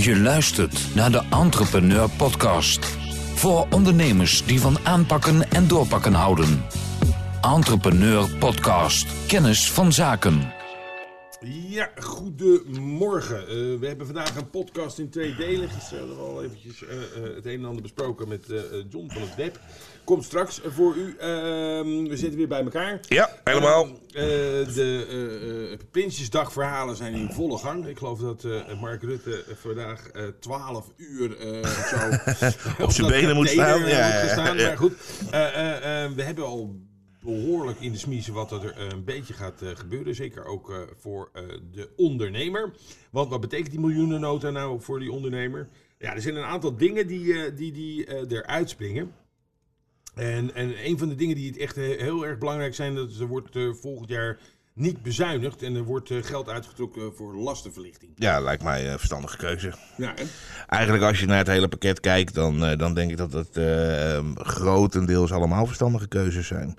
Je luistert naar de Entrepreneur Podcast. Voor ondernemers die van aanpakken en doorpakken houden. Entrepreneur Podcast. Kennis van zaken. Ja, goedemorgen. Eh, we hebben vandaag een podcast in twee delen. Gisteren hebben we al eventjes eh, eh, het een en ander besproken met John van het Web. Komt straks voor u. Ehm, we zitten weer bij elkaar. Ja, helemaal. Ehm, eh, de eh, eh, Prinsjesdagverhalen zijn in volle gang. Ik geloof dat Mark Rutte vandaag eh 12 uur zo Op zijn benen moet staan. Ja, moet staan. Maar goed, we hebben al behoorlijk in de smiezen wat er een beetje gaat gebeuren. Zeker ook voor de ondernemer. Want wat betekent die miljoenennota nou voor die ondernemer? Ja, er zijn een aantal dingen die, die, die eruit springen. En, en een van de dingen die het echt he- heel erg belangrijk zijn, dat er wordt eh, volgend jaar niet bezuinigd en er wordt eh, geld uitgetrokken voor lastenverlichting. Ja, lijkt mij een verstandige keuze. Ja, hè? Eigenlijk als je naar het hele pakket kijkt, dan, eh, dan denk ik dat het eh, grotendeels allemaal verstandige keuzes zijn.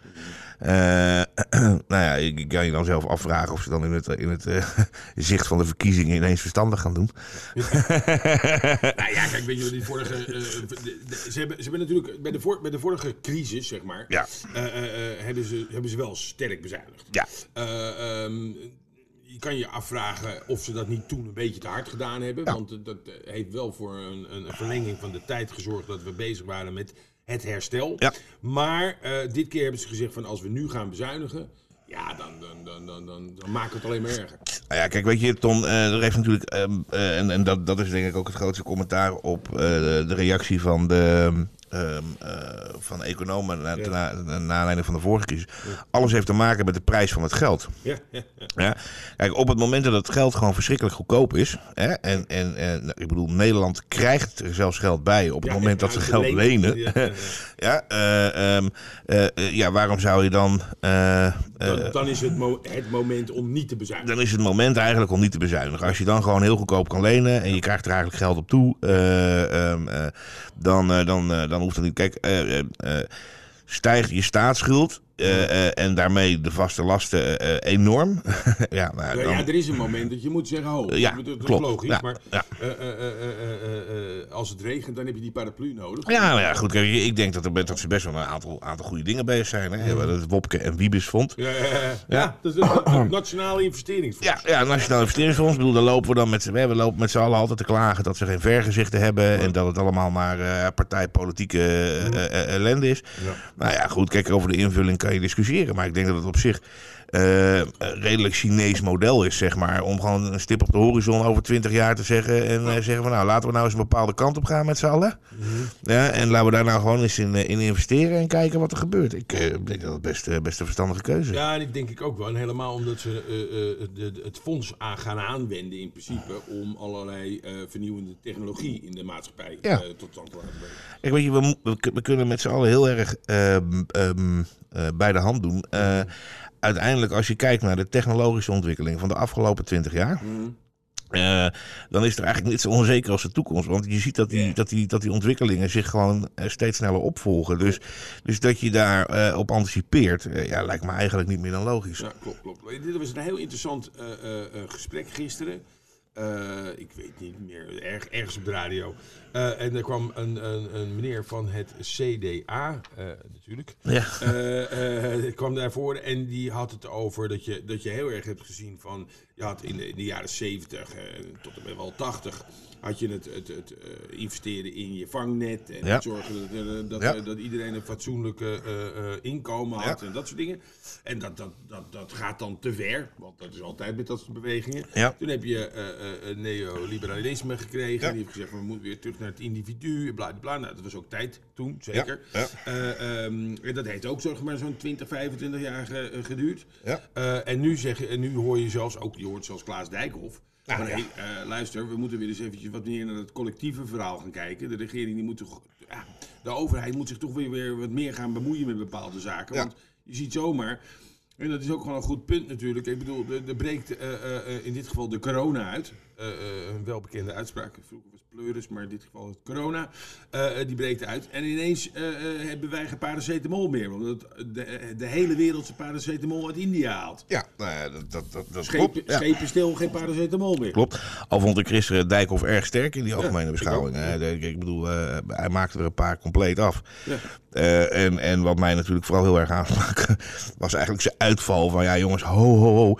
Eh, nou ja, ik kan je dan zelf afvragen of ze dan in het, in het eh, zicht van de verkiezingen ineens verstandig gaan doen. Nou ja, kijk, weet je, die vorige. eh, de- de- ze, hebben, ze hebben natuurlijk bij de, voor, bij de vorige crisis, zeg maar. Ja. hebben, ze, hebben ze wel sterk bezuinigd. Ja. Eh, ehm, je kan je afvragen of ze dat niet toen een beetje te hard gedaan hebben. Want dat heeft wel voor een, een verlenging van de tijd gezorgd dat we bezig waren met het herstel. Ja. Maar eh, dit keer hebben ze gezegd van als we nu gaan bezuinigen. Ja, dan, dan, dan, dan, dan, we het alleen maar erger. Nou ja, kijk, weet je, Ton, eh, er heeft natuurlijk, ehm, eh, en, en dat, dat is denk ik ook het grootste commentaar op eh, de, de reactie van de ehm, eh, van economen na, Ja. na, na, na aanleiding van de vorige crisis. Alles heeft te maken met de prijs van het geld. Ja, ja? Kijk, op het moment dat het geld gewoon verschrikkelijk goedkoop is, hè, en, en, en nou, ik bedoel, Nederland krijgt er zelfs geld bij op het moment dat ze geld lenen. Ja, eh, ehm, eh, ja, waarom zou je dan Dan, dan is het, mo- het moment om niet te bezuinigen. dan is het moment eigenlijk om niet te bezuinigen. Als je dan gewoon heel goedkoop kan lenen en je krijgt er eigenlijk geld op toe, eh, ehm, eh, dan, dan, eh, dan hoeft dat niet. Kijk, eh, eh, eh, stijgt je staatsschuld eh, eh, en daarmee de vaste lasten eh, enorm. ja, maar dan, ja, er is een moment dat je moet zeggen, ho, Ja, dat, dat is klopt. logisch, Ja, maar ja. als het regent, dan heb je die paraplu nodig. Ja, nou ja, goed. Kijk, ik denk dat, er, dat ze best wel een aantal, aantal goede dingen bezig zijn. Hè? Het Wopke en Wiebes vond. Ja, ja, dat is het, het Nationale Investeringsfonds. Ja, ja, Nationaal Investeringsfonds. Ik bedoel, daar lopen we dan met z'n we lopen met z'n allen altijd te klagen dat ze geen vergezichten hebben. En dat het allemaal maar partijpolitieke ellende is. Ja. Nou ja, goed, kijk, over de invulling kan discussiëren. Maar ik denk dat het op zich een redelijk Chinees model is, zeg maar. Om gewoon een stip op de horizon over twintig jaar te zeggen. En eh, zeggen van nou, laten we nou eens een bepaalde kant op gaan met z'n allen. Ja, en laten we daar nou gewoon eens in, eh, in investeren en kijken wat er gebeurt. Ik denk dat het best, best een verstandige keuze is. Ja, ik denk ik ook wel. En helemaal omdat ze de, het fonds aan gaan aanwenden in principe om allerlei vernieuwende technologie in de maatschappij Ja. tot stand te laten brengen. Kijk, weet je, we, we, kunnen met z'n allen heel erg ehm, ehm, eh, bij de hand doen. Eh, uiteindelijk, als je kijkt naar de technologische ontwikkeling van de afgelopen twintig jaar. eh, dan is er eigenlijk niet zo onzeker als de toekomst. Want je ziet dat die, dat die, dat die ontwikkelingen zich gewoon eh, steeds sneller opvolgen. Dus, dus dat je daarop op anticipeert, eh, ja, lijkt me eigenlijk niet meer dan logisch. Ja, klopt, klopt. Dit was een heel interessant eh, eh, eh, gesprek gisteren. Eh, ik weet niet meer, erg, ergens op de radio. Eh, en er kwam een, een, een meneer van het CDA, eh, natuurlijk. Ja. Kwam daarvoor en die had het over dat je, dat je heel erg hebt gezien van... Je had in de, in de jaren 70 eh, tot en met wel 80 had je het, het, het eh, investeren in je vangnet. En Ja. zorgen dat, dat, Ja. eh, dat iedereen een fatsoenlijk eh, inkomen had Ja. en dat soort dingen. En dat, dat, dat, dat gaat dan te ver, want dat is altijd met dat soort bewegingen. Toen heb je een neoliberalisme gekregen. Ja. Die heeft gezegd, we moeten weer terug naar het individu. en Bla, bla. Nou, dat was ook tijd toen, zeker. Eh, ehm, en dat heeft ook zeg maar, zo'n 20, 25 jaar ge- geduurd. En, nu zeg, en nu hoor je zelfs, ook je hoort zelfs Klaas Dijkhoff. Ja. hey, eh, luister, we moeten weer eens eventjes wat meer naar het collectieve verhaal gaan kijken. De regering die moet toch, ja, de overheid moet zich toch weer, weer wat meer gaan bemoeien met bepaalde zaken. Ja. Want je ziet zomaar, En dat is ook gewoon een goed punt natuurlijk. Ik bedoel, er, breekt eh, eh, in dit geval de corona uit. Eh, eh, een welbekende uitspraak. Vroeger was het pleuris, maar in dit geval het corona. Eh, eh, die breekt uit. En ineens eh, eh, hebben wij geen paracetamol meer. Want de, de hele wereld zijn paracetamol uit India haalt. Ja, nou ja, dat, dat, dat, dat Schepen, klopt. Ja. schepen stil, geen paracetamol meer. Klopt. Al vond ik Christen Dijkhoff erg sterk in die algemene ik beschouwing. De- Ik bedoel, eh, hij maakte er een paar compleet af. Ja. Eh, en, en wat mij natuurlijk vooral heel erg aansprak, was eigenlijk zijn uitval van... Ja jongens, ho, ho, ho.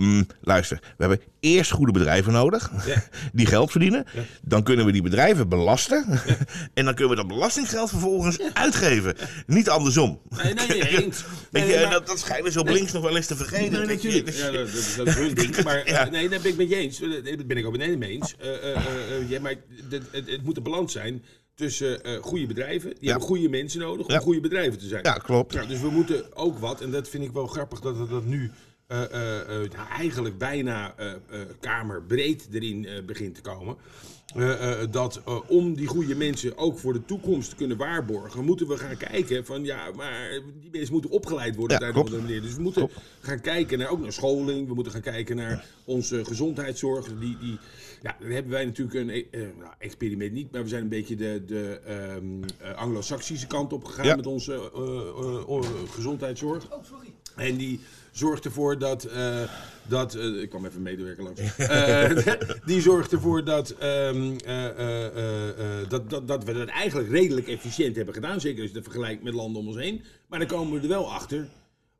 Mm, luister, we hebben eerst goede bedrijven nodig Ja. die geld verdienen. Ja. Dan kunnen we die bedrijven belasten. en dan kunnen we dat belastinggeld vervolgens uitgeven. Niet andersom. Nee, nee, nee, eens. Maar- dat, dat schijnen ze op links nog wel eens te vergeten. Nee, natuurlijk. Dus- Ja, dat, dat, dat is hun ding. Maar eh, nee, daar ben ik met je eens. Eh, Daar ben ik ook met Nederland mee eens. Eh, eh, eh, eh, ja, maar het, het, het moet een balans zijn tussen eh, goede bedrijven. Die hebben goede mensen nodig om Ja. goede bedrijven te zijn. Ja, klopt. Ja, dus we moeten ook wat, en dat vind ik wel grappig dat het dat nu eh, eh, eh, nou, eigenlijk bijna eh, eh, kamerbreed erin begint te komen. Eh, eh, dat eh, om die goede mensen ook voor de toekomst te kunnen waarborgen, moeten we gaan kijken van ja, maar die mensen moeten opgeleid worden Ja, op een andere manier. Dus we moeten gaan kijken naar ook naar scholing, we moeten gaan kijken naar onze gezondheidszorg. Die, die, ja, daar hebben wij natuurlijk een nou, experiment niet, maar we zijn een beetje de, de ehm, eh, Anglo-Saxische kant op gegaan Ja. met onze eh, eh, eh, gezondheidszorg. En die zorgt ervoor dat. eh, dat eh, ik kwam even medewerker langs. Eh, die zorgt ervoor dat, ehm, eh, eh, eh, eh, dat, dat, dat we dat eigenlijk redelijk efficiënt hebben gedaan. Zeker als je het vergelijkt met landen om ons heen. Maar dan komen we er wel achter.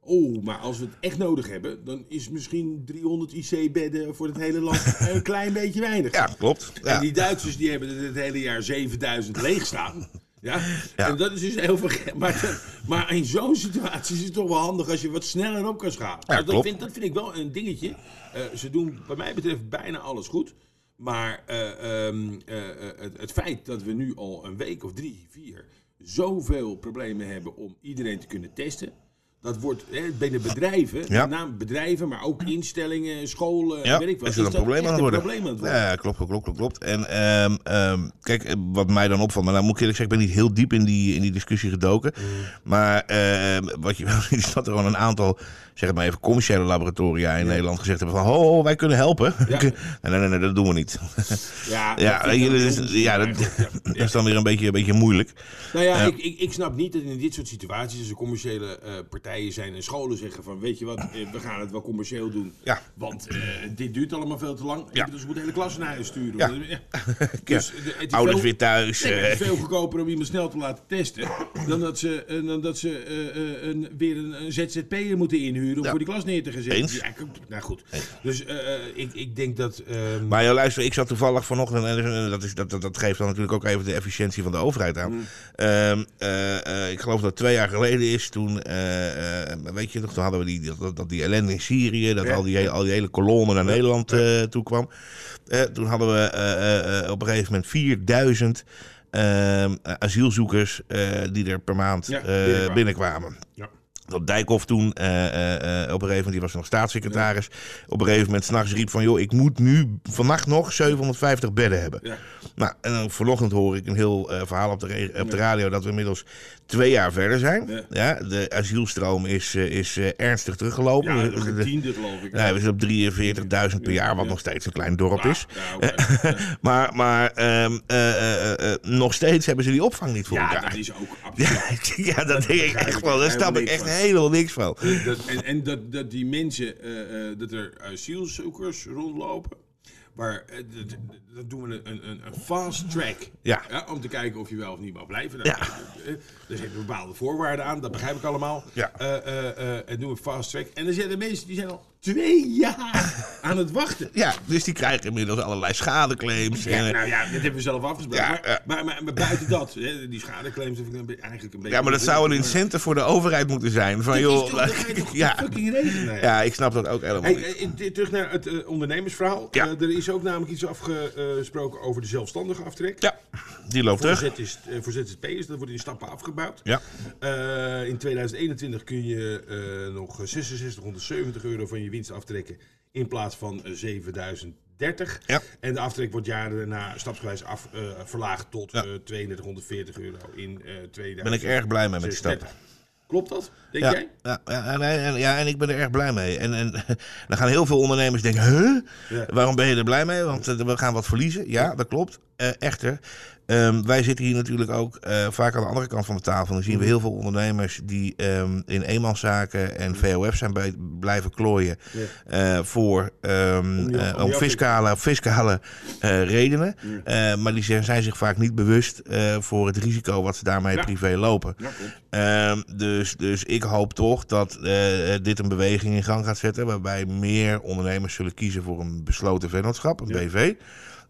Oh, maar als we het echt nodig hebben, dan is misschien 300 IC-bedden voor het hele land een klein beetje weinig. Ja, klopt. Ja. En die Duitsers die hebben het hele jaar 7000 leeg staan. Ja? Ja. En dat is dus heel veel. Maar, maar in zo'n situatie is het toch wel handig als je wat sneller op kan schalen. Ja, dat, vind, dat vind ik wel een dingetje. Eh, ze doen, wat mij betreft, bijna alles goed. Maar eh, ehm, eh, eh, het, het feit dat we nu al een week of drie, vier zoveel problemen hebben om iedereen te kunnen testen. Dat wordt hè, binnen bedrijven, Ja. met name bedrijven, maar ook instellingen, scholen, Ja, weet ik wat. is er een probleem aan het een worden? probleem aan het worden. Ja, klopt, klopt, klopt, klopt. En ehm, ehm, kijk, wat mij dan opvalt, maar nou moet ik eerlijk zeggen, ik ben niet heel diep in die, in die discussie gedoken. Mm. Maar ehm, wat je wel ziet, is dat er gewoon een aantal, zeg maar even, commerciële laboratoria in Nederland gezegd hebben van, ho, ho, wij kunnen helpen. Nee, nee, nee, nee, dat doen we niet. Ja, ja, dat is, dat, is dan weer een beetje, een beetje moeilijk. Nou ja. Ik, ik, ik snap niet dat in dit soort situaties, als er commerciële eh, partijen zijn en scholen zeggen van, weet je wat, eh, we gaan het wel commercieel doen. Ja. Want eh, dit duurt allemaal veel te lang. Ja. Dus we moeten de hele klas naar huis sturen. Ja. Dus, de- het Ouders veel- weer thuis. Nee, het is eh, veel goedkoper om iemand snel te laten testen. Dan dat ze, eh, dan dat ze eh, eh, een, weer een, een ZZP'er moeten inhuren om voor die klas neer te gaan zetten. Eens. Nou goed. Dus eh, eh, ik, ik denk dat... ehm, Maar ja, luister, ik zat toevallig vanochtend, en dat, is, dat, dat, dat geeft dan natuurlijk ook even de efficiëntie van de overheid aan. Mm. Ehm, eh, eh, ik geloof dat twee jaar geleden is, toen, eh, eh, weet je nog, toen hadden we die, dat, dat die ellende in Syrië, dat Ja. al, die, al die hele kolonne naar Nederland eh, toe kwam. Toen hadden we op een gegeven moment 4000 ehm, asielzoekers die er per maand binnenkwamen. binnenkwamen. ja. Dat Dijkhoff toen op een gegeven moment, die was nog staatssecretaris, op een gegeven moment s'nachts riep van, joh, ik moet nu vannacht nog 750 bedden hebben. Ja. Nou, en dan vanochtend hoor ik een heel verhaal op de, op de radio dat we inmiddels twee jaar verder zijn. Ja. Ja. de asielstroom is, eh, is eh, ernstig teruggelopen. Ja, een tiende geloof ik. Nee, we zitten op 43.000 per jaar, wat Ja. nog steeds een klein dorp Ja, is. ja. Ja. Maar, maar ehm, eh, nog steeds hebben ze die opvang niet voor Ja, elkaar. dat is ook absoluut. Ja, ja, dat denk ik echt wel. Daar snap ik echt van. helemaal niks van. Dat, en en dat, dat die mensen, dat er asielzoekers rondlopen. Maar eh, dat, doen we een, een, een fast track. Ja. om te kijken of je wel of niet mag blijven. Ja. Eh, Er zitten bepaalde voorwaarden aan, dat begrijp ik allemaal. Ja. Eh, en doen we fast track. En er zijn er mensen die zijn al twee jaar aan het wachten. Ja, dus die krijgen inmiddels allerlei schadeclaims. Ja, en, nou ja, dat hebben we zelf afgesproken. Ja, maar. Maar, buiten dat, die schadeclaims vind ik eigenlijk een beetje... ja, maar dat zou een incentive voor de overheid moeten zijn. Van, is joh, toch- dat ga je toch ja, fucking regelen. hè? ja, ik snap dat ook helemaal Hey, niet. eh, terug naar het eh, ondernemersverhaal. Ja. Eh, er is ook namelijk iets afgesproken over de zelfstandige aftrek. Ja, die loopt Voor, terug. Eh, voor ZZP'ers, dat wordt in stappen afgebouwd. Ja. Eh, in 2021 kun je eh, nog 6670 euro van je winst aftrekken in plaats van eh, 7030. Ja. En de aftrek wordt jaren daarna stapsgewijs af, eh, verlaagd tot Ja. eh 3240 euro in eh 2000. Ben ik erg blij mee met die stap. Klopt dat, denk Ja, jij? ja, ja, en, en, ja, en ik ben er erg blij mee. En, en dan gaan heel veel ondernemers denken, huh? Ja. Waarom ben je er blij mee? Want eh, we gaan wat verliezen. Ja, dat klopt. Eh, echter, ehm, wij zitten hier natuurlijk ook eh, vaak aan de andere kant van de tafel. Dan zien Mhm. we heel veel ondernemers die ehm, in eenmanszaken en VOF zijn bij, blijven klooien. Eh, voor ehm, Om eh, om fiscale, fiscale redenen. Maar die zijn, zijn zich vaak niet bewust voor het risico wat ze daarmee Ja. privé lopen. Ja, dus, dus ik hoop toch dat dit een beweging in gang gaat zetten. Waarbij meer ondernemers zullen kiezen voor een besloten vennootschap, een. BV.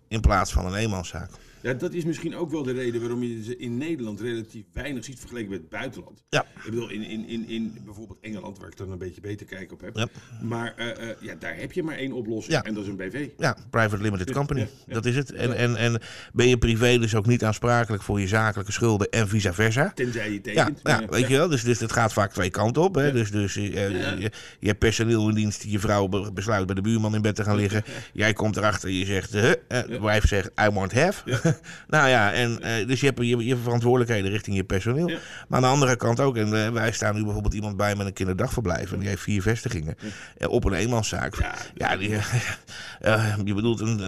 In plaats van een eenmanszaak. Ja, dat is misschien ook wel de reden waarom je ze in Nederland relatief weinig ziet vergeleken met het buitenland. Ja. Ik bedoel, in, in, in, in bijvoorbeeld Engeland, waar ik dan een beetje beter kijk op heb. Ja. Maar eh, eh, ja, daar heb je maar één oplossing Ja. en dat is een BV. Ja, private limited company. Ja. Dat is het. En, en, en ben je privé dus ook niet aansprakelijk voor je zakelijke schulden en vice versa. Tenzij je tekent. ja, weet je wel. Dus, dus het gaat vaak twee kanten op. Hè? Dus, dus eh, je, je hebt personeel in dienst. Je vrouw be- besluit bij de buurman in bed te gaan liggen. Jij komt erachter. Je zegt, eh, de wife zegt, I want have. nou ja, en, eh, dus je hebt je, je verantwoordelijkheden richting je personeel. Ja. Maar aan de andere kant ook. En eh, wij staan nu bijvoorbeeld iemand bij met een kinderdagverblijf. En die heeft vier vestigingen. eh, op een eenmanszaak. Ja, Ja, die, je bedoelt een,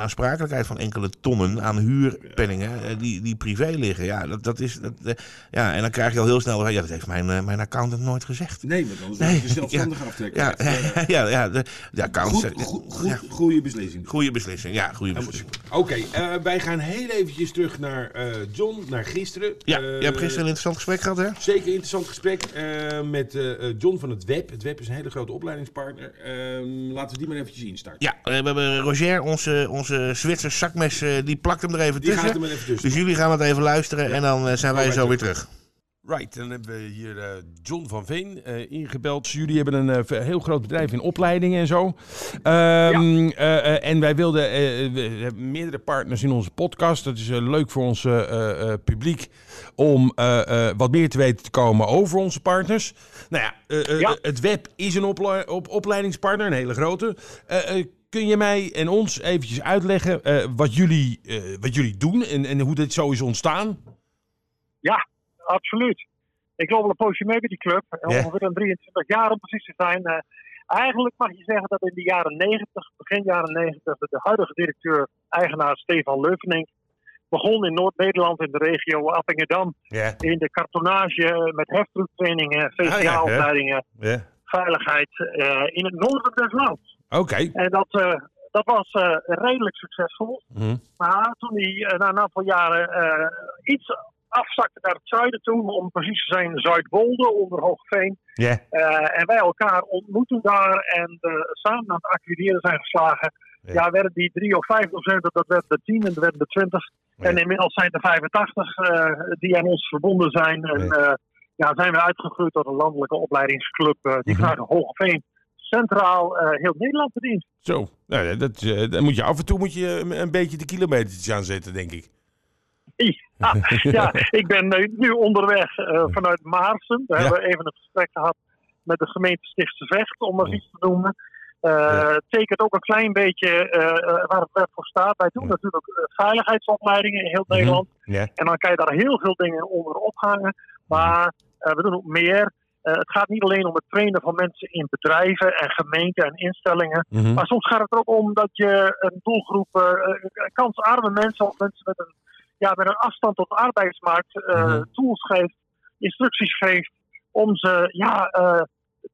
aansprakelijkheid van enkele tonnen aan huurpenningen die, die privé liggen. Ja, dat, dat is, dat, ja, en dan krijg je al heel snel, ja, dat heeft mijn, mijn accountant nooit gezegd. Nee, want anders Nee, je zelfstandig aftrekken. Ja, ja, ja, de, de accountant. Goed, goed, goed, ja, goede beslissing. goede beslissing, ja, goede beslissing. Oké, wij gaan heel eventjes terug naar eh, John, naar gisteren. Ja, Eh, je hebt gisteren een interessant gesprek gehad, hè? Zeker een interessant gesprek eh, met eh, eh, John van het Web. Het Web is een hele grote opleidingspartner. Ehm, laten we die maar eventjes instarten. Ja, eh, we hebben Roger, onze, onze Zwitser zakmes, eh, die plakt hem er even Die gaat tussen. er even tussen. Dus jullie gaan het even luisteren en dan eh, zijn wij wij zo weer terug. Right, dan hebben we hier eh, John van Veen eh, ingebeld. Jullie hebben een eh, heel groot bedrijf in opleidingen en zo. Ehm, eh, eh, en wij wilden, we hebben meerdere partners in onze podcast. Dat is leuk voor ons publiek om wat meer te weten te komen over onze partners. Nou ja, Ja. het web is een op opleidingspartner, een hele grote. Kun je mij en ons eventjes uitleggen wat, jullie, wat jullie doen en, en hoe dit zo is ontstaan? Absoluut. Ik loop al een poosje mee bij die club. Ja. Ongeveer een 23 jaar om precies te zijn. Eh, eigenlijk mag je zeggen dat in de jaren 90, begin jaren 90, de huidige directeur, eigenaar Stefan Leuvenink, begon in Noord-Nederland in de regio Appingedam Ja, in de kartonage eh, met heftrucktrainingen, VCA-opleidingen, ja. veiligheid eh, in het noorden des lands. Oké. En dat, dat was redelijk succesvol. Mhm. Maar toen hij na een aantal jaren iets afzakte naar het zuiden toe, om precies te zijn Zuidwolde onder Hoogveen. Eh, en wij elkaar ontmoeten daar en eh, samen aan het acquireren zijn geslagen. Ja. Ja. werden die 3 of 5 docenten, dat werden de 10 en dat werden de 20. Ja. En inmiddels zijn er 85 eh, die aan ons verbonden zijn. En Ja. zijn we uitgegroeid tot een landelijke opleidingsclub die Mhm. vanuit Hoogveen centraal heel Nederland bedient. Zo, nou, ja, dat, dan moet je af en toe moet je een, een beetje de kilometers aanzetten, denk ik. Ja, ja, ik ben eh, nu onderweg eh, vanuit Maarsen. We Ja. hebben even een gesprek gehad met de gemeente Stichtse Vecht, om maar iets te noemen. Eh Ja. Tekent ook een klein beetje eh, eh, waar het web voor staat. Wij doen Ja. natuurlijk eh, veiligheidsopleidingen in heel Mhm. Nederland. Ja. En dan kan je daar heel veel dingen onder ophangen. Maar eh, we doen ook meer. Eh, het gaat niet alleen om het trainen van mensen in bedrijven en gemeenten en instellingen. Mhm. Maar soms gaat het er ook om dat je een doelgroep, eh, eh, kansarme mensen of mensen met een, ja, met een afstand tot de arbeidsmarkt Mhm. tools geeft, instructies geeft om ze ja, eh,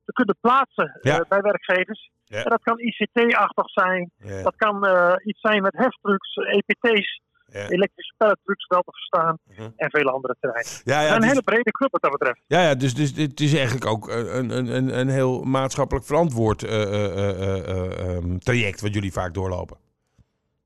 te kunnen plaatsen Ja. eh, bij werkgevers. Ja. En dat kan ICT-achtig zijn, Ja, dat kan iets zijn met heftrucks, EPT's, ja. elektrische pelletrucks wel te verstaan Mhm. en vele andere terreinen. Ja, ja, een dus- hele brede club wat dat betreft. ja, ja, dus, dus het is eigenlijk ook een, een, een, een heel maatschappelijk verantwoord eh, eh, eh, eh, ehm, traject wat jullie vaak doorlopen.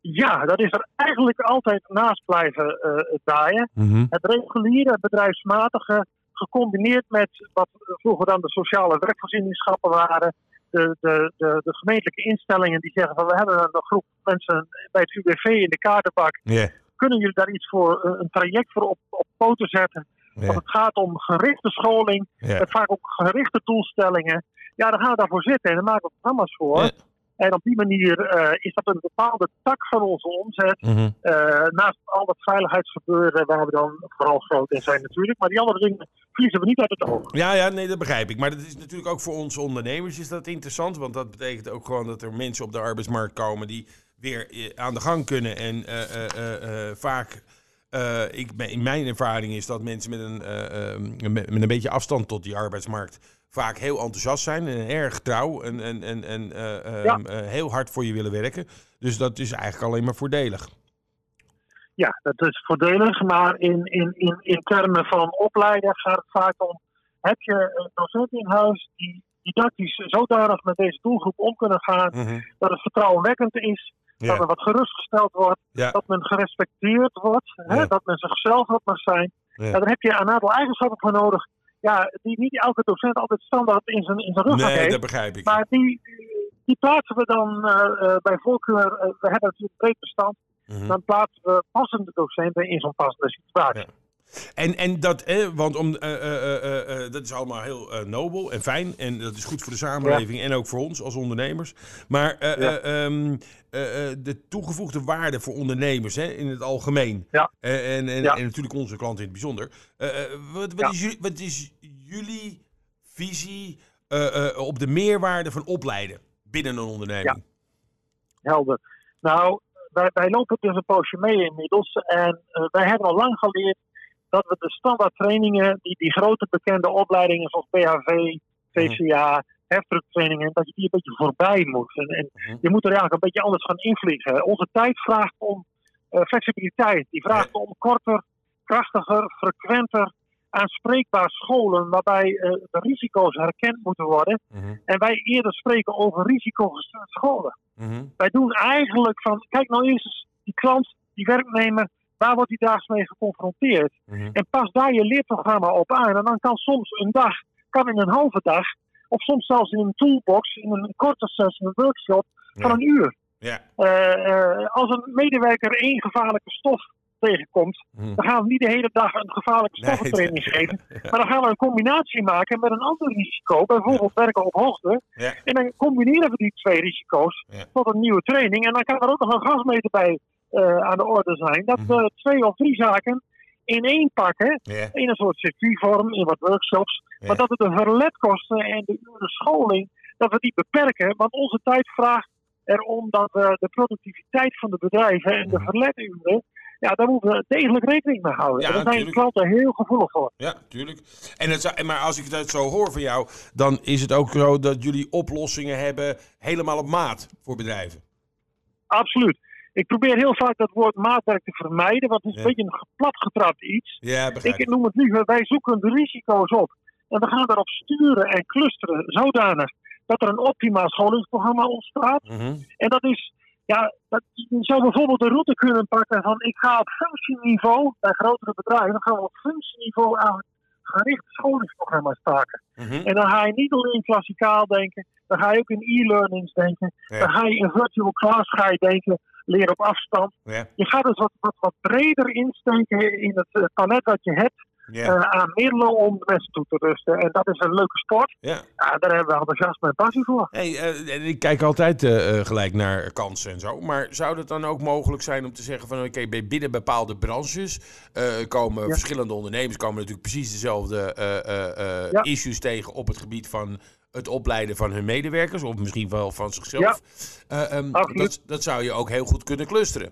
Ja, dat is er eigenlijk altijd naast blijven eh draaien. Mhm. het reguliere bedrijfsmatige gecombineerd met wat vroeger dan de sociale werkvoorzieningschappen waren. De, de, de, de gemeentelijke instellingen die zeggen van we hebben een groep mensen bij het UWV in de kaartenbak. Kunnen jullie daar iets voor, eh, een traject voor op, op poten zetten? Want ja, het gaat om gerichte scholing, met vaak ook gerichte doelstellingen. Ja, dan gaan we daarvoor zitten en dan maken we programma's voor. En op die manier eh, is dat een bepaalde tak van onze omzet. Mhm. Eh, naast al dat veiligheidsgebeuren, waar we dan vooral groot in zijn natuurlijk. Maar die andere dingen verliezen we niet uit het oog. Ja, ja, nee, dat begrijp ik. Maar dat is natuurlijk ook voor ons ondernemers is dat interessant. Want dat betekent ook gewoon dat er mensen op de arbeidsmarkt komen die weer eh, aan de gang kunnen. En vaak, ik, in mijn ervaring is dat mensen met een, met een beetje afstand tot die arbeidsmarkt vaak heel enthousiast zijn en erg trouw en, en, en, en eh, eh, Ja. eh, heel hard voor je willen werken. Dus dat is eigenlijk alleen maar voordelig. Ja, dat is voordelig, maar in, in, in, in termen van opleiden gaat het vaak om: heb je een docent in huis die didactisch zodanig met deze doelgroep om kunnen gaan dat het vertrouwenwekkend is, dat er wat gerustgesteld wordt, Ja. dat men gerespecteerd wordt, hè, dat men zichzelf wat mag zijn. Ja. Ja, daar heb je een aantal eigenschappen voor nodig, ja, die niet elke docent altijd standaard in zijn, in zijn rug Nee, heeft. dat begrijp ik. Maar die, die plaatsen we dan eh, bij voorkeur, eh, we hebben natuurlijk een breed bestand, Mhm. dan plaatsen we passende docenten in zo'n passende situatie. Ja. En, en dat, want om, eh, eh, eh, dat is allemaal heel nobel en fijn. En dat is goed voor de samenleving en ook voor ons als ondernemers. Maar eh, Ja. eh, ehm, eh, eh, de toegevoegde waarde voor ondernemers hè, in het algemeen. Ja. En, en, en natuurlijk onze klanten in het bijzonder. Wat, wat, is jullie, wat is jullie visie op de meerwaarde van opleiden binnen een onderneming? Helder. Nou, wij, wij lopen dus een poosje mee inmiddels. En wij hebben al lang geleerd dat we de standaard trainingen, die, die grote bekende opleidingen zoals BHV, VCA, heftrucktrainingen, dat je die een beetje voorbij moet. En, en Mhm. je moet er eigenlijk een beetje anders gaan invliegen. Onze tijd vraagt om eh, flexibiliteit. Die vraagt om korter, krachtiger, frequenter, aanspreekbaar scholen waarbij eh, de risico's herkend moeten worden. Mhm. En wij eerder spreken over risicogestuurd scholen. Mhm. Wij doen eigenlijk van, kijk nou eens, die klant, die werknemer, waar wordt hij daags mee geconfronteerd? Mhm. En pas daar je leerprogramma op aan. En dan kan soms een dag, kan in een halve dag, of soms zelfs in een toolbox, in een korte sessie, een workshop van een uur. Ja. Eh, eh, als een medewerker één gevaarlijke stof tegenkomt, Mhm. dan gaan we niet de hele dag een gevaarlijke stoffentraining geven. Maar dan gaan we een combinatie maken met een ander risico, bijvoorbeeld werken op hoogte. En dan combineren we die twee risico's tot een nieuwe training. En dan kan er ook nog een gasmeter bij aan de orde zijn. Dat Mhm. we twee of drie zaken in één pakken, in een soort circuitvorm, in wat workshops. Maar dat we de verletkosten en de uren scholing, dat we die beperken. Want onze tijd vraagt erom dat we de productiviteit van de bedrijven en de Mhm. verleturen, ja, daar moeten we degelijk rekening mee houden. Ja, en daar zijn klanten heel gevoelig voor. Ja, tuurlijk. En het, maar als ik dat zo hoor van jou, dan is het ook zo dat jullie oplossingen hebben helemaal op maat voor bedrijven. Absoluut. Ik probeer heel vaak dat woord maatwerk te vermijden, want het is Ja. een beetje een platgetrapt iets. Ja, begrijp Ik noem het liever, wij zoeken de risico's op. En we gaan daarop sturen en clusteren zodanig dat er een optimaal scholingsprogramma ontstaat. Mhm. En dat is, ja, dat, je zou bijvoorbeeld de route kunnen pakken van ik ga op functieniveau, bij grotere bedrijven, dan gaan we op functieniveau eigenlijk gericht scholingsprogramma's staken. Mhm. En dan ga je niet alleen klassikaal denken, dan ga je ook in e-learnings denken, Ja. dan ga je in virtual class ga je denken, leren op afstand. Je gaat dus wat, wat, wat breder insteken in het eh, palet wat je hebt eh, aan middelen om de mensen toe te rusten. En dat is een leuke sport. ja. Ja, daar hebben we enthousiasme en passie voor. Hey, eh, ik kijk altijd eh, eh, gelijk naar kansen en zo. Maar zou het dan ook mogelijk zijn om te zeggen van oké, binnen bepaalde branches eh, komen verschillende ondernemers komen natuurlijk precies dezelfde eh, eh, eh, issues tegen op het gebied van het opleiden van hun medewerkers, of misschien wel van zichzelf. Eh, ehm, dat, dat zou je ook heel goed kunnen clusteren.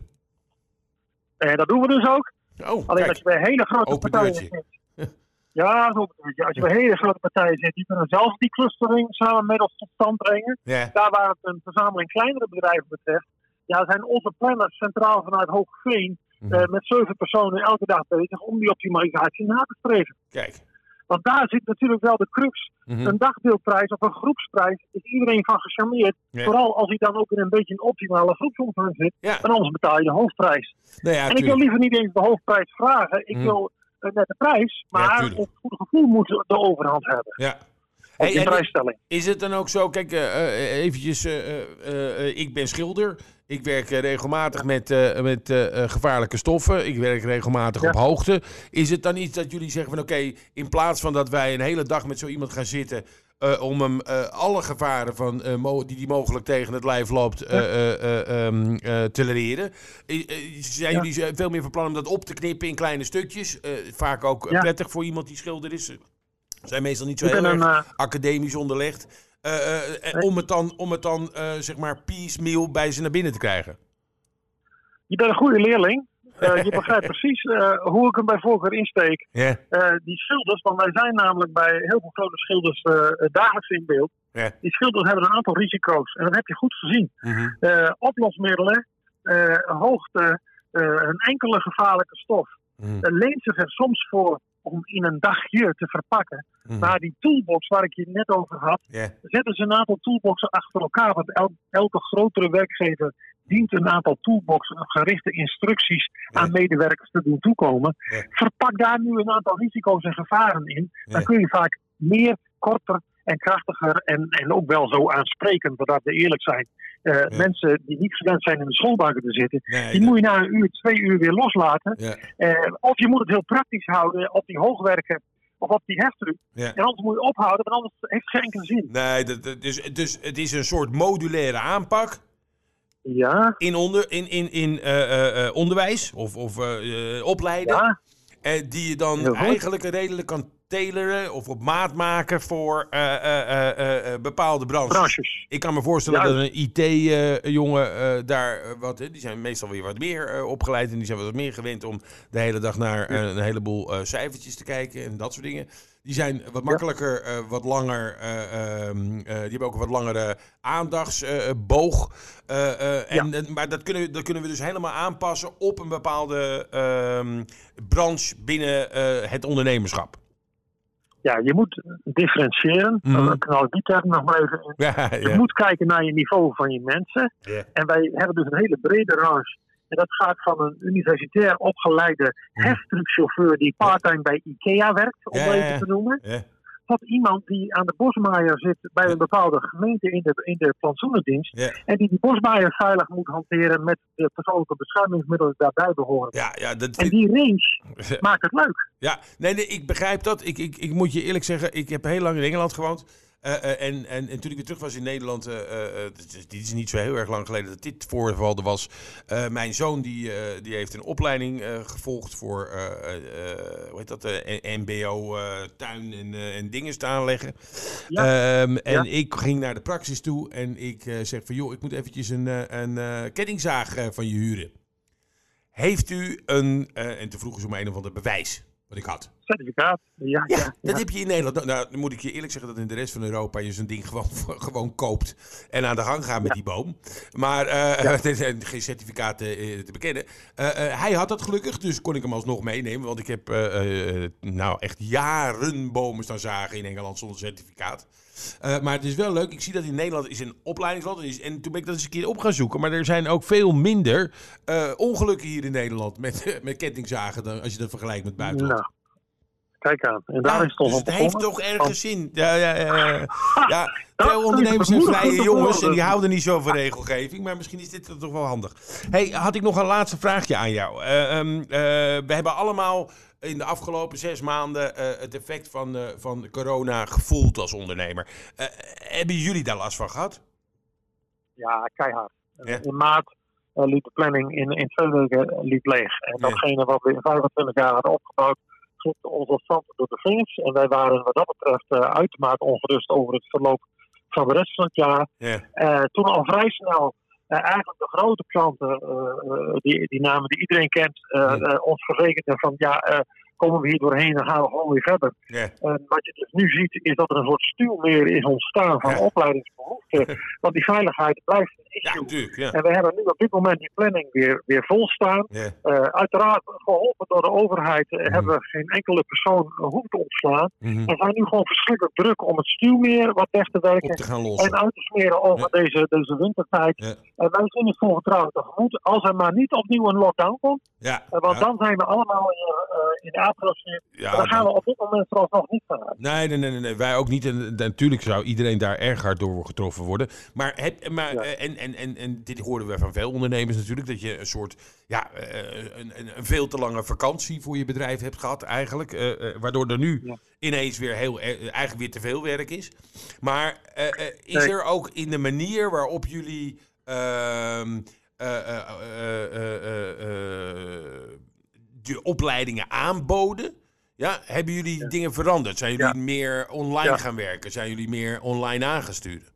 En dat doen we dus ook. Oh, Alleen kijk. als je bij hele grote Open partijen deurtje. zit. Ja. Als je bij hele grote partijen zit, die kunnen zelf die clustering samen met ons tot stand brengen. Ja. Daar waar het een verzameling kleinere bedrijven betreft, ja, zijn onze planners centraal vanuit Hoogveen Mhm. eh, met zeven personen elke dag bezig om die optimalisatie na te streven. Kijk. Want daar zit natuurlijk wel de crux. Mhm. Een dagdeelprijs of een groepsprijs is iedereen van gecharmeerd. Ja. Vooral als hij dan ook in een beetje een optimale groepsomvang zit. Ja. En anders betaal je de hoofdprijs. Ja, en ik wil liever niet eens de hoofdprijs vragen. Ik Mhm. wil eh, net de prijs. Maar tuurlijk. het goede gevoel moet de overhand hebben. Ja. Hey, die prijsstelling. Is het dan ook zo, kijk, eh, eventjes, eh, ik ben schilder. Ik werk regelmatig met, met gevaarlijke stoffen. Ik werk regelmatig Ja. op hoogte. Is het dan iets dat jullie zeggen van, oké, in plaats van dat wij een hele dag met zo iemand gaan zitten om hem alle gevaren van, die hij mogelijk tegen het lijf loopt eh, eh, eh, ehm, eh, te leren. Zijn Ja. jullie veel meer van plan om dat op te knippen in kleine stukjes? Vaak ook Ja. prettig voor iemand die schilder is. Zijn meestal niet zo heel ben erg een, eh, academisch onderlegd. Eh, eh, Nee. Om het dan, om het dan zeg maar piecemeal bij ze naar binnen te krijgen. je bent een goede leerling. Je begrijpt precies hoe ik hem bij voorkeur insteek. Die schilders, want wij zijn namelijk bij heel veel grote schilders dagelijks in beeld. Die schilders hebben een aantal risico's. En dat heb je goed gezien. Eh, oplosmiddelen, hoogte, een enkele gevaarlijke stof. Uh, leent zich er soms voor om in een dagje te verpakken. Mhm. Maar die toolbox waar ik je net over had, zetten ze een aantal toolboxen achter elkaar. Want el- elke grotere werkgever dient een aantal toolboxen gerichte instructies aan medewerkers te doen toekomen. Verpak daar nu een aantal risico's en gevaren in. Dan kun je vaak meer, korter en krachtiger en, en ook wel zo aansprekend, zodat we eerlijk zijn. Eh, Mensen die niet gewend zijn in de schoolbanken te zitten, Nee, die moet je na een uur, twee uur weer loslaten. ja, Eh, of je moet het heel praktisch houden op die hoogwerken of op die heftruck. ja. En anders moet je ophouden, want anders heeft het geen enkele zin. Nee, dat, dat- dus, dus het is een soort modulaire aanpak Ja, in, onder, in, in, in eh, onderwijs of, of opleiden. ja, Eh, die je dan eigenlijk redelijk kan tailoren of op maat maken voor eh, eh, bepaalde branches. branches. Ik kan me voorstellen dat een IT-jongen daar wat... die zijn meestal weer wat meer opgeleid en die zijn wat meer gewend om de hele dag naar een heleboel cijfertjes te kijken en dat soort dingen. Die zijn wat makkelijker, eh, wat langer, eh, ehm, eh, die hebben ook een wat langere aandachtsboog. en, en- maar dat kunnen, we- dat kunnen we dus helemaal aanpassen op een bepaalde ehm, branche binnen het ondernemerschap. Ja, je moet differentiëren. Dan knal ik die term nog maar even in. Ja, Je moet kijken naar je niveau van je mensen. En wij hebben dus een hele brede range. En dat gaat van een universitair opgeleide heftruckchauffeur die parttime bij IKEA werkt, om Ja, even te noemen. Ja. Tot iemand die aan de bosmaaier zit bij een bepaalde gemeente in de, in de plantsoenendienst. Ja. En die die bosmaaier veilig moet hanteren met de persoonlijke beschermingsmiddelen die daarbij behoren. Ja, ja, dat En die range maakt het leuk. Ja, nee, nee, ik begrijp dat. Ik, ik, ik moet je eerlijk zeggen, ik heb heel lang in Engeland gewoond. Eh, eh, en, en, en toen ik weer terug was in Nederland, eh, dit, is- is niet zo heel erg lang geleden dat dit voorval er was. Mijn zoon die, die heeft een opleiding gevolgd voor, hoe heet dat, MBO tuin en, en dingen staan leggen. Ja. Ehm, en Ja. ik ging naar de praxis toe en ik zeg van joh, ik moet eventjes een, een kettingzaag van je huren. Heeft u een, en toen vroegen ze om een of ander bewijs wat ik had. Certificaat. Ja, Ja, ja, dat ja. heb je in Nederland. Nou, Nou, dan moet ik je eerlijk zeggen dat in de rest van Europa je zo'n ding gewoon, gewoon koopt en aan de gang gaat met die boom. Maar eh, er zijn geen certificaten eh, te bekennen. Eh, hij had dat gelukkig, dus kon ik hem alsnog meenemen. Want ik heb nou echt jaren bomen staan zagen in Engeland zonder certificaat. Maar het is wel leuk. Ik zie dat in Nederland is een opleidingsland. En, is, en toen ben ik dat eens een keer op gaan zoeken. Maar er zijn ook veel minder ongelukken hier in Nederland met, met kettingzagen dan als je dat vergelijkt met buitenland. Nou, kijk aan. En daar Ja, is het toch dus op het heeft toch ergens zin. Ja, ja, ja, ja. dat veel ondernemers zijn vrije jongens en die houden niet zo van regelgeving. Maar misschien is dit toch wel handig. hey, had ik nog een laatste vraagje aan jou. Eh, ehm, eh, we hebben allemaal in de afgelopen zes maanden eh, het effect van, van corona gevoeld als ondernemer. Hebben jullie daar last van gehad? Ja, keihard. Ja. In maart liep de planning in, in twee weken liep leeg. En datgene wat we in 25 jaar hadden opgebouwd, glipte als zand door de vingers. En wij waren wat dat betreft eh, uitermate ongerust over het verloop van de rest van het jaar. Ja. Eh, toen al vrij snel eh, eigenlijk de grote klanten, die, die namen die iedereen kent, Ja. ons verzekerden van ja, komen we hier doorheen, dan gaan we gewoon weer verder. En wat je dus nu ziet, is dat er een soort stuwmeer is ontstaan van Ja. opleidingsbehoeften. Want die veiligheid blijft een issue. Ja. En we hebben nu op dit moment die planning weer, weer vol staan. Eh, uiteraard, geholpen door de overheid, eh, Mhm. hebben we geen enkele persoon eh, hoeven te ontslaan. Mhm. We zijn nu gewoon verschrikkelijk druk om het stuwmeer wat weg te werken. Te En uit te smeren over deze, deze wintertijd. En wij zien het vol vertrouwen tegemoet. Als er maar niet opnieuw een lockdown komt. Ja, Eh, want dan zijn we allemaal weer eh, in de apenroosfeer. ja, Daar gaan we op dit moment vooralsnog niet van uit. Nee, nee, nee, nee, wij ook niet. En, natuurlijk zou iedereen daar erg hard door getroffen worden. Maar, heb, maar eh, en, en, en, en dit horen we van veel ondernemers natuurlijk, dat je een soort, ja, eh, een, een, veel te lange vakantie voor je bedrijf hebt gehad eigenlijk. eh, eh, waardoor er nu ineens weer heel, eh, eigenlijk weer te veel werk is. Maar eh, eh, is er ook in de manier waarop jullie eh, eh, eh, de opleidingen aanboden? Ja, hebben jullie dingen veranderd? Zijn jullie Ja. meer online Ja. gaan werken? Zijn jullie meer online aangestuurd?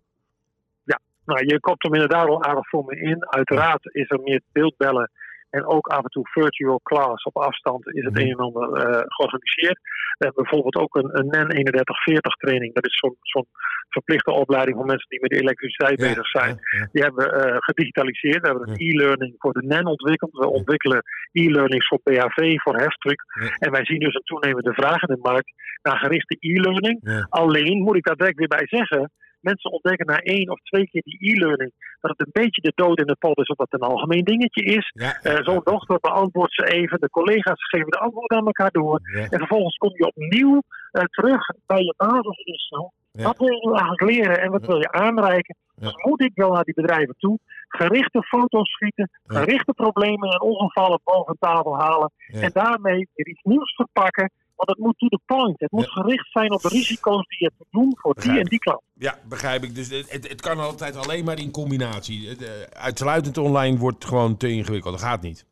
Nou, je komt hem inderdaad al aardig voor me in. Uiteraard is er meer beeldbellen en ook af en toe virtual class op afstand is het Mhm. een en ander eh, georganiseerd. We hebben bijvoorbeeld ook een, een NEN 3140 training. Dat is zo'n verplichte opleiding voor mensen die met elektriciteit bezig zijn. Ja, ja. Die hebben we eh, gedigitaliseerd. We hebben een e-learning voor de NEN ontwikkeld. We ontwikkelen e-learnings voor PHV, voor heftruck. En wij zien dus een toenemende vraag in de markt naar gerichte e-learning. Alleen moet ik daar direct weer bij zeggen. Mensen ontdekken na één of twee keer die e-learning dat het een beetje de dood in de pot is, of dat het een algemeen dingetje is. Ja, Eh, Zo'n dochter beantwoordt ze even, de collega's geven de antwoorden aan elkaar door. ja. En vervolgens kom je opnieuw eh, terug bij je basisinstelling. Wat wil je nu eigenlijk leren en wat wil je aanreiken? Dus moet ik wel naar die bedrijven toe, gerichte foto's schieten, gerichte problemen en ongevallen boven tafel halen. En daarmee weer iets nieuws verpakken. Want het moet to the point. Het moet gericht zijn op de risico's die je te doen voor die en die klant. Ja, begrijp ik. Dus het, het, kan altijd alleen maar in combinatie. Het, eh, uitsluitend online wordt gewoon te ingewikkeld. Dat gaat niet.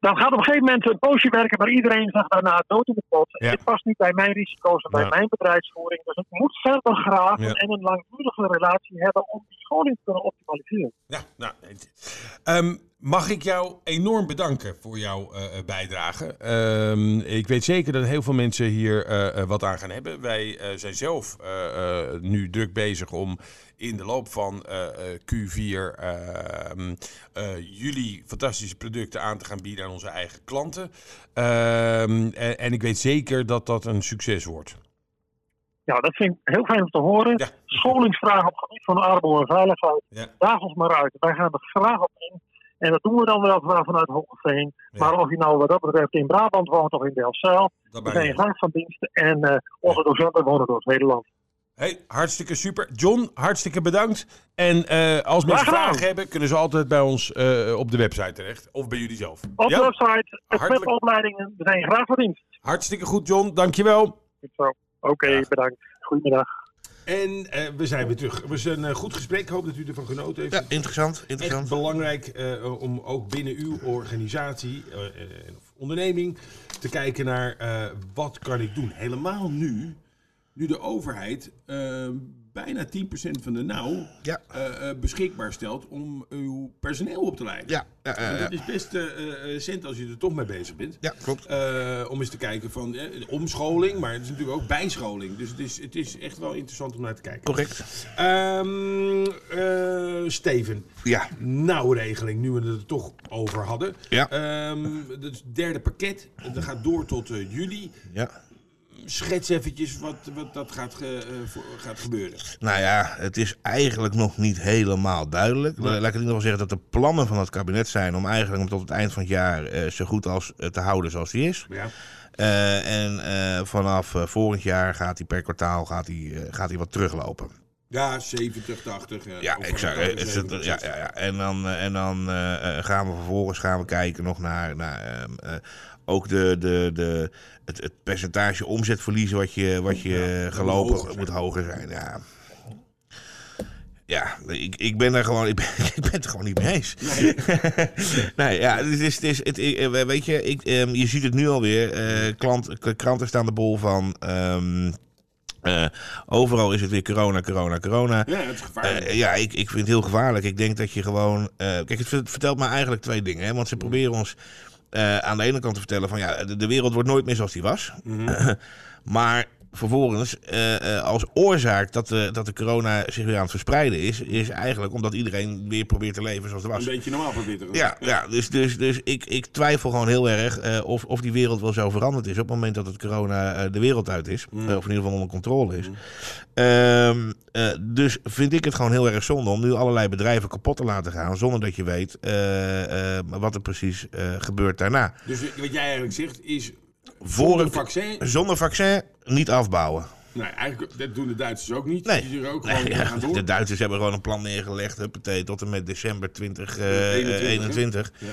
Dan gaat op een gegeven moment een poosje werken, maar iedereen zegt daarna dood in de pot. Ja. Dit past niet bij mijn risico's en bij Ja. mijn bedrijfsvoering. Dus ik moet verder graven Ja. en een langdurige relatie hebben om die scholing te kunnen optimaliseren. Ja, nou, Ehm, mag ik jou enorm bedanken voor jouw eh, eh, bijdrage. Ehm, ik weet zeker dat heel veel mensen hier eh, wat aan gaan hebben. Wij zijn zelf nu druk bezig om in de loop van eh, eh, Q4 ehm, eh, jullie fantastische producten aan te gaan bieden aan onze eigen klanten. Ehm, en, en ik weet zeker dat dat een succes wordt. Ja, dat vind ik heel fijn om te horen. Ja. Scholingsvragen op het gebied van armoede en veiligheid. Ja. Daag ons maar uit. Wij gaan er graag op in. En dat doen we dan wel vanuit Hogeveen. Ja. Maar of je nou wat dat betreft in Brabant woont of in Delfzijl. We ben zijn je. graag van dienst. En eh, onze docenten wonen door het hele land. Hey, hartstikke super. John, hartstikke bedankt. En eh, als mensen vragen hebben, kunnen ze altijd bij ons eh, op de website terecht. Of bij jullie zelf. Op Ja? de website, met opleidingen. We zijn graag van dienst. Hartstikke goed, John. Dankjewel. Goed zo. Oké, bedankt. Goedemiddag. En eh, we zijn weer terug. Het was een eh, goed gesprek. Ik hoop dat u ervan genoten heeft. Ja, interessant. Echt interessant. belangrijk eh, om ook binnen uw organisatie of onderneming te kijken naar wat kan ik doen. Helemaal nu, nu de overheid eh, bijna 10% van de nauw Ja. eh, eh, beschikbaar stelt om uw personeel op te leiden. Ja, dat is best eh, eh, cent als je er toch mee bezig bent. ja, klopt. Eh, om eens te kijken van eh, omscholing, maar het is natuurlijk ook bijscholing. Dus het is, het is echt wel interessant om naar te kijken. Correct. Ehm, eh, Steven, Ja, nauwregeling, nu we het er toch over hadden. Ja. Ehm, het derde pakket, dat gaat door tot eh, juli. ja. Schets eventjes wat, wat dat gaat, ge- eh, voor- gaat gebeuren. Nou ja, het is eigenlijk nog niet helemaal duidelijk. Laat ik in ieder geval zeggen dat de plannen van het kabinet zijn om eigenlijk hem tot het eind van het jaar eh, zo goed als eh, te houden zoals die is. Ja. En vanaf eh, volgend jaar gaat hij per kwartaal gaat hij, gaat hij wat teruglopen. Ja, 70, 80. eh, Ja, exact. Eh, het- 70, het- ja, ja, ja. En dan, eh, en dan gaan we vervolgens gaan we kijken nog naar, naar ehm, eh, ook de, de, de, het, het percentage omzetverliezen wat je, wat je Ja, gelopen moet hoger moet hoger zijn. Ja. Ja, ik, ik ben er gewoon, ik ben, ik ben het er gewoon niet mee eens. Nee, ja, het is, het is, het, weet je, ik, ehm, je ziet het nu alweer. eh klant, kranten staan de bol van. ehm, eh, overal is het weer corona, corona, corona. Ja, het is gevaarlijk. Eh, ja, ik, ik vind het heel gevaarlijk. Ik denk dat je gewoon. eh, kijk, het ver- vertelt me eigenlijk twee dingen. Hè? Want ze proberen ons aan de ene kant te vertellen van ja, de, de wereld wordt nooit meer zoals die was. Mhm. Maar vervolgens eh, eh, als oorzaak dat de, dat de corona zich weer aan het verspreiden is, is eigenlijk omdat iedereen weer probeert te leven zoals het was. Een beetje normaal te doen. Ja, ja dus, dus, dus ik, ik twijfel gewoon heel erg eh, of, of die wereld wel zo veranderd is op het moment dat het corona eh, de wereld uit is. Mm. Eh, of in ieder geval onder controle is. Ehm, eh, dus vind ik het gewoon heel erg zonde om nu allerlei bedrijven kapot te laten gaan. Zonder dat je weet eh, eh, wat er precies eh, gebeurt daarna. Dus wat jij eigenlijk zegt is, Voor een vaccin... Zonder vaccin niet afbouwen. Nee, eigenlijk, dat doen de Duitsers ook niet. Nee. Die zullen ook gewoon Nee, ja, gaan door. de Duitsers hebben gewoon een plan neergelegd. Huppatee, tot en met december 21, 2021. hè? Ja.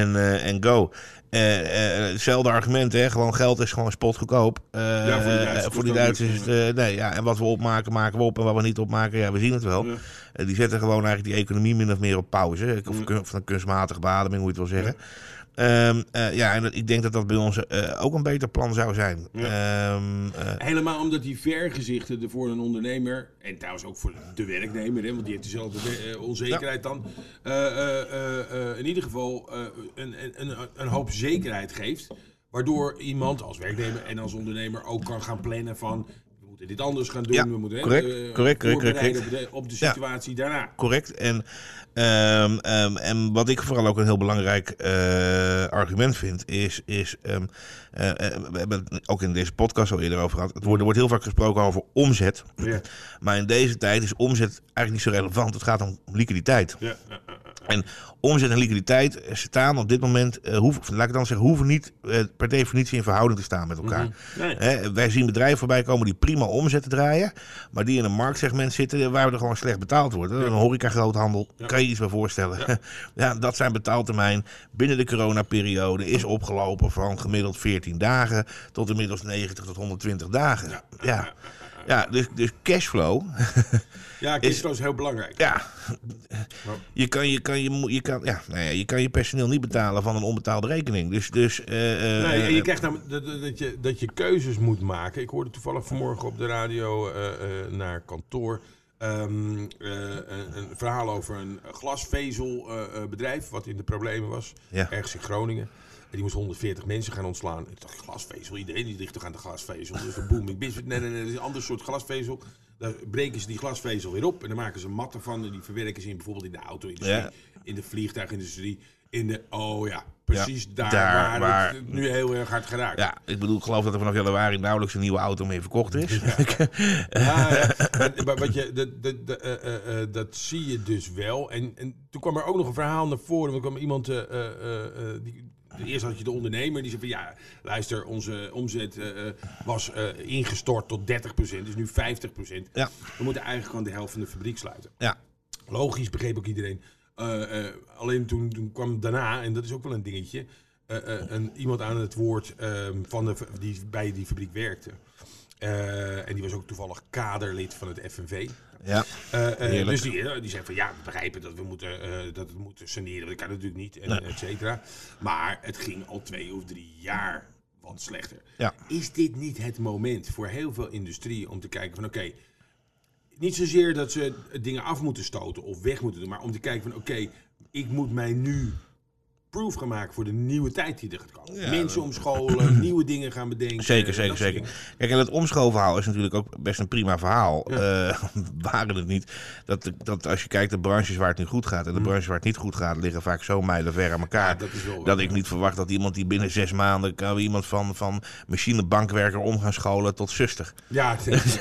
en, eh, en go. Eh, eh, hetzelfde argument, hè? Gewoon geld is gewoon spotgoedkoop. Eh, Ja, voor die Duitsers eh, kost voor die ook Duitsers niks, is het, eh, nee, ja, En wat we opmaken, maken we op. En wat we niet opmaken, ja, we zien het wel. Eh, die zetten gewoon eigenlijk die economie min of meer op pauze. Of, Ja. kun- of een kunstmatige beademing, hoe je het wil zeggen. Ehm, eh, ja, en dat- ik denk dat dat bij ons eh, ook een beter plan zou zijn. Ja. Ehm, eh, Helemaal omdat die vergezichten er voor een ondernemer, en trouwens ook voor de werknemer, hè, want die heeft dezelfde onzekerheid dan, in ieder geval een, een, een, een hoop zekerheid geeft. Waardoor iemand als werknemer en als ondernemer ook kan gaan plannen van, dit anders gaan doen, Ja, we moeten hè, correct, eh, correct, correct, correct. Op, de, op de Ja. situatie daarna. correct. En, ehm, ehm, en wat ik vooral ook een heel belangrijk eh, argument vind, is. is ehm, eh, we hebben het ook in deze podcast al eerder over gehad. Het wordt, er wordt heel vaak gesproken over omzet. Ja, Maar in deze tijd is omzet eigenlijk niet zo relevant. Het gaat om liquiditeit. ja. En omzet en liquiditeit staan op dit moment, eh, hoeven, laat ik dan zeggen, hoeven niet eh, per definitie in verhouding te staan met elkaar. Nee. Hè, wij zien bedrijven voorbij komen die prima omzet te draaien, maar die in een marktsegment zitten waar we er gewoon slecht betaald worden. Een horeca groothandel, Ja. kan je iets bij voorstellen. Ja. dat zijn betaaltermijn binnen de coronaperiode is opgelopen van gemiddeld 14 dagen tot inmiddels 90 tot 120 dagen. Ja, ja. dus, dus cashflow, Ja, cashflow is heel belangrijk. ja, je kan je, kan je, je, kan, ja, nou ja, je kan je personeel niet betalen van een onbetaalde rekening. Dus, dus eh, eh, Nee, en je eh, krijgt namelijk dat, dat, je, dat je keuzes moet maken. Ik hoorde toevallig vanmorgen op de radio naar kantoor ehm, eh, een, een verhaal over een glasvezelbedrijf wat in de problemen was. Ja. Ergens in Groningen. Die moest 140 mensen gaan ontslaan. Ik dacht, glasvezel, iedereen die ligt toch aan de glasvezel. Dus een booming business. Nee, nee, nee, dat is een ander soort glasvezel. Daar breken ze die glasvezel weer op. En dan maken ze matten van. En die verwerken ze in bijvoorbeeld in de auto-industrie. Ja. In de vliegtuigindustrie. In de, oh ja, precies daar, daar waar, het nu heel erg hard geraakt. ja, ik bedoel, ik geloof dat er vanaf januari nauwelijks een nieuwe auto meer verkocht is. Ja, ja. Maar, maar wat je, dat, dat, dat, eh, eh, eh, dat zie je dus wel. En, en toen kwam er ook nog een verhaal naar voren. Er kwam iemand, die, eerst had je de ondernemer, die zei van ja, luister, onze omzet eh, eh, was eh, ingestort tot 30%, dus nu 50%. Ja. We moeten eigenlijk gewoon de helft van de fabriek sluiten. Ja, Logisch, begreep ook iedereen. Alleen toen, toen kwam daarna, en dat is ook wel een dingetje, een, iemand aan het woord ehm, van de, die bij die fabriek werkte. Eh, en die was ook toevallig kaderlid van het FNV. ja. Heerlijk. dus die, die zei van ja, we begrijpen dat we moeten, dat het moeten saneren. Dat kan natuurlijk niet, en, Nee. et cetera. Maar het ging al twee of drie jaar wat slechter. Ja. Is dit niet het moment voor heel veel industrieën om te kijken van oké, niet zozeer dat ze dingen af moeten stoten of weg moeten doen, maar om te kijken van oké, ik moet mij nu proof gaan maken voor de nieuwe tijd die er gaat komen. Ja, Mensen omscholen, nieuwe dingen gaan bedenken. Zeker, dat zeker, zeker. dingen. Kijk, en het omschoolverhaal is natuurlijk ook best een prima verhaal. Eh, waren het niet dat, dat als je kijkt de branches waar het nu goed gaat en de branches waar het niet goed gaat, liggen vaak zo mijlenver aan elkaar. Ja, dat waar, dat ik niet verwacht dat iemand die binnen zes maanden kan iemand van, van machinebankwerker om gaan scholen tot zuster. Ja, het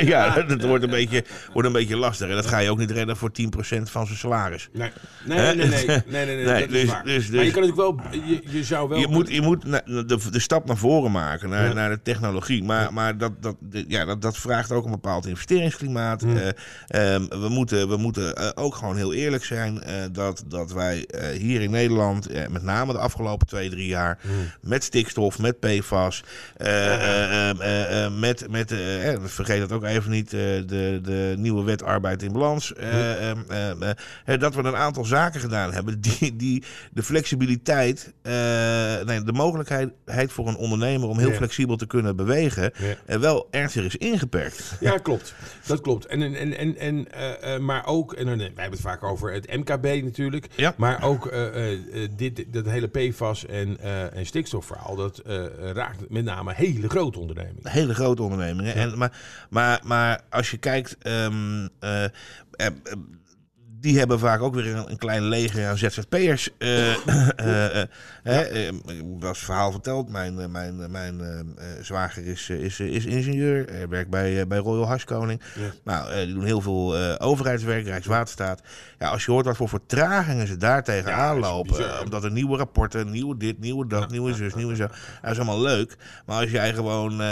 ja, dat wordt een, beetje, wordt een beetje lastig. En dat ga je ook niet redden voor 10% van zijn salaris. Nee, nee, nee, nee, nee, nee, nee, nee, Nee, dat dus- is waar. Dus- maar je dus- kan natuurlijk wel, je, je zou wel... Je moet, je moet de, de stap naar voren maken, naar, Ja. naar de technologie. Maar, maar dat, dat, ja, dat, dat vraagt ook een bepaald investeringsklimaat. Eh, ehm, we moeten, we moeten eh, ook gewoon heel eerlijk zijn eh, dat, dat wij hier in Nederland, met name de afgelopen twee, drie jaar, met stikstof, met PFAS, eh, eh, eh, eh, eh, met, met vergeet dat ook even niet, de, de nieuwe wet arbeid in balans. eh, ehm, eh, eh, eh, dat we een aantal zaken gedaan hebben die, die de flexibiliteit, eh, nee, de mogelijkheid voor een ondernemer om heel Ja. flexibel te kunnen bewegen, Ja. eh, wel ernstig is ingeperkt. Ja, klopt. Dat klopt. En, en, en, en, eh, maar ook, en dan, wij hebben het vaak over het MKB natuurlijk, Ja. maar ook dit, dat hele PFAS en, en stikstofverhaal, dat raakt met name hele grote ondernemingen. Hele grote ondernemingen. En, maar, maar, maar als je kijkt, ehm, eh, eh, eh, die hebben vaak ook weer een, een klein leger aan ZZP'ers. Ik was het verhaal verteld. Mijn, eh, mijn, eh, mijn eh, zwager is, is, is ingenieur. Hij werkt bij, bij Royal Haskoning. Ja. Nou, die doen heel veel overheidswerk, Rijkswaterstaat. Ja, als je hoort wat voor vertragingen ze daar tegenaan Ja, lopen. omdat er nieuwe rapporten, nieuwe dit, nieuwe dat, nieuwe zus, nieuwe zo. Dat is allemaal leuk. Maar als jij gewoon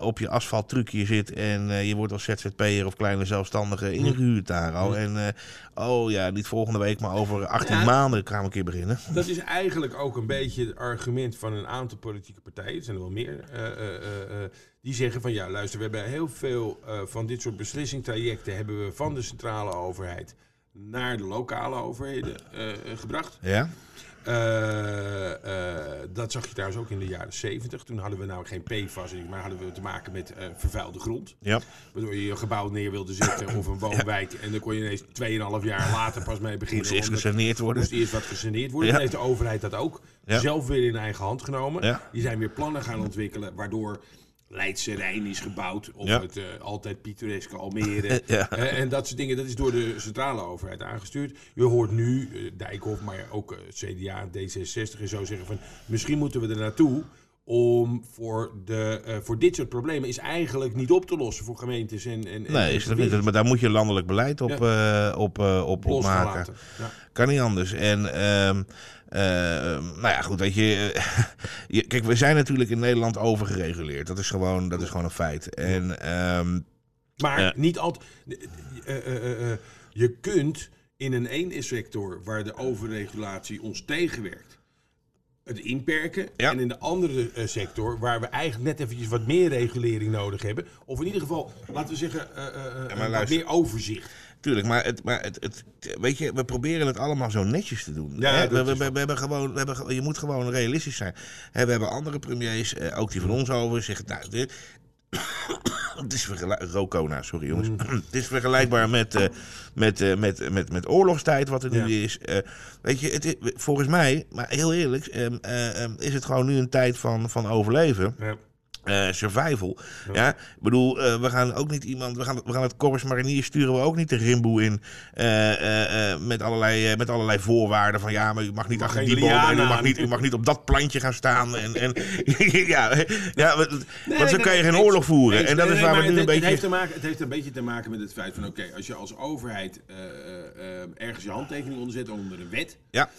op je asfalttrucje zit en je wordt als ZZP'er of kleine zelfstandige ingehuurd daar al. En oh ja, niet volgende week, maar over 18 Ja. maanden gaan we een keer beginnen. Dat is eigenlijk ook een beetje het argument van een aantal politieke partijen, er zijn er wel meer, eh, eh, eh, die zeggen van ja, luister, we hebben heel veel van dit soort beslissingstrajecten hebben we van de centrale overheid naar de lokale overheden gebracht. Ja? Eh, eh, dat zag je trouwens ook in de jaren 70. Toen hadden we nou geen PFAS, maar hadden we te maken met eh, vervuilde grond. Ja. Waardoor je je gebouw neer wilde zetten of een woonwijk. En dan kon je ineens 2,5 jaar later pas mee beginnen. Moest eerst gesaneerd worden. moest eerst wat gesaneerd worden. Ja. Dan heeft de overheid dat ook zelf weer in eigen hand genomen. Die zijn weer plannen gaan ontwikkelen, waardoor Leidse Rijn is gebouwd. Of Ja. het eh, altijd pittoreske Almere. Ja. Eh, en dat soort dingen, dat is door de centrale overheid aangestuurd. Je hoort nu eh, Dijkhoff, maar ook CDA, D66 en zo zeggen van... misschien moeten we er naartoe om voor, de, voor dit soort problemen is eigenlijk niet op te lossen voor gemeentes en... en Nee, en is dat niet. Maar daar moet je landelijk beleid op, op, op, maken. Ja. Kan niet anders. En ehm, ehm, nou ja, goed, weet je, eh, je- Kijk, we zijn natuurlijk in Nederland overgereguleerd. Dat is gewoon, dat is gewoon een feit. En ehm, Maar Ja. niet altijd. eh, eh, eh, eh, je kunt in een ene sector waar de overregulatie ons tegenwerkt, het inperken. Ja. En in de andere eh, sector waar we eigenlijk net eventjes wat meer regulering nodig hebben. Of in ieder geval, laten we zeggen, eh, eh, eh, wat meer overzicht. Tuurlijk, maar, het, maar het, het, weet je, we proberen het allemaal zo netjes te doen. Ja, Hè, we, hebben gewoon, we hebben, je moet gewoon realistisch zijn. Hè, we hebben andere premiers, eh, ook die van ons over, zeggen, nou, dit, het is vergelijkbaar, Rocona, sorry jongens. Mm. het is vergelijkbaar met, eh, met, eh, met, met, met oorlogstijd wat er nu Ja. is. Eh, weet je, het is, volgens mij, maar heel eerlijk, eh, ehm, is het gewoon nu een tijd van, van overleven. Ja. Eh, survival. Ja. ik bedoel, eh, we gaan ook niet iemand, we gaan, we gaan het Corps Mariniers sturen we ook niet de rimboe in eh, met, allerlei, met allerlei voorwaarden van ja, maar u mag niet Mag achter die boom en u mag, niet, u mag niet op dat plantje gaan staan. En, en, ja, ja, want, zo nee, kan je geen oorlog voeren. En dat is waar we nu een het, het beetje... heeft, te maken, het heeft een beetje te maken met het feit van... oké, als je als overheid ergens je handtekening onderzet onder een wet... Ja.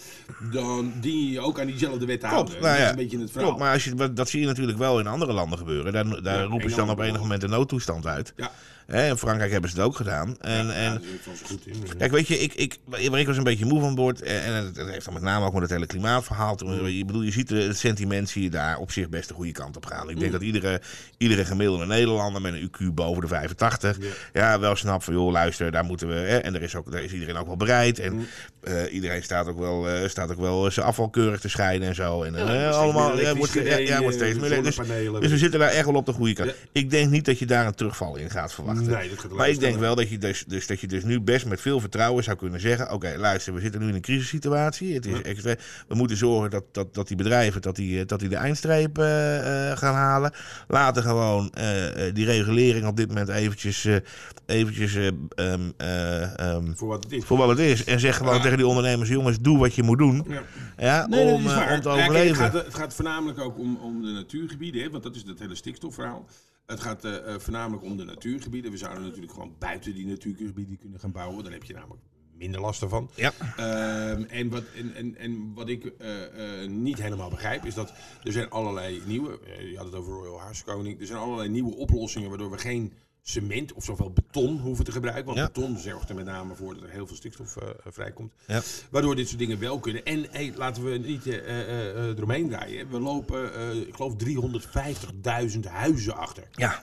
dan dien je je ook aan diezelfde wet te Klopt, houden. nou dat is een beetje het verhaal. Klopt, maar als je, dat zie je natuurlijk wel in andere landen gebeuren. Daar, daar Ja, roepen ze dan op enig moment de noodtoestand uit. Ja. Hè, in Frankrijk hebben ze het ook gedaan. En, ja, en, goed in. Kijk, weet je, ik, ik, ik was een beetje moe van boord. En en het, het heeft dan met name ook met het hele klimaatverhaal. te maken. Je bedoel, je ziet de- het sentiment zie je daar op zich best de goede kant op gaan. Ik denk dat iedere, iedere gemiddelde Nederlander met een IQ boven de 85... Ja. wel snapt van, joh, luister, daar moeten we... Hè, en daar is, ook, daar is iedereen ook wel bereid. En eh, iedereen staat ook, wel, eh, staat ook wel zijn afval keurig te scheiden en zo. En, eh, allemaal, ja, wordt, ja, wordt steeds meer. Dus, dus we zitten daar echt wel op de goede kant. Ik denk niet dat je daar een terugval in gaat verwachten. Nee, dat gaat maar ik denk wel dat je, dus, dus, dat je dus nu best met veel vertrouwen zou kunnen zeggen... oké, luister, we zitten nu in een crisissituatie. Het is extra, we moeten zorgen dat, dat, dat die bedrijven dat die, eh, dat die de eindstreep eh, eh, gaan halen. Laten gewoon die regulering op dit moment eventjes, eventjes eh, ehm, eh, ehm, Voor wat het is. voor wat het is. En zeg gewoon Ja. tegen die ondernemers... jongens, doe wat je moet doen Ja. ja, Nee, om, om te kijk, overleven. het, gaat, het gaat voornamelijk ook om, om de natuurgebieden, hè, want dat is het hele stikstofverhaal. Het gaat eh, eh, voornamelijk om de natuurgebieden. We zouden natuurlijk gewoon buiten die natuurgebieden kunnen gaan bouwen. Dan heb je namelijk minder last ervan. Ja. Ehm, en, wat, en, en, en wat ik eh, niet helemaal begrijp, is dat er zijn allerlei nieuwe, je had het over Royal Haskoning, er zijn allerlei nieuwe oplossingen waardoor we geen cement of zoveel beton hoeven te gebruiken. Want Ja. beton zorgt er met name voor dat er heel veel stikstof eh, vrijkomt. Ja. Waardoor dit soort dingen wel kunnen. En hey, laten we niet eh, eh, eh, eromheen draaien. We lopen, eh, ik geloof, 350.000 huizen achter. Ja,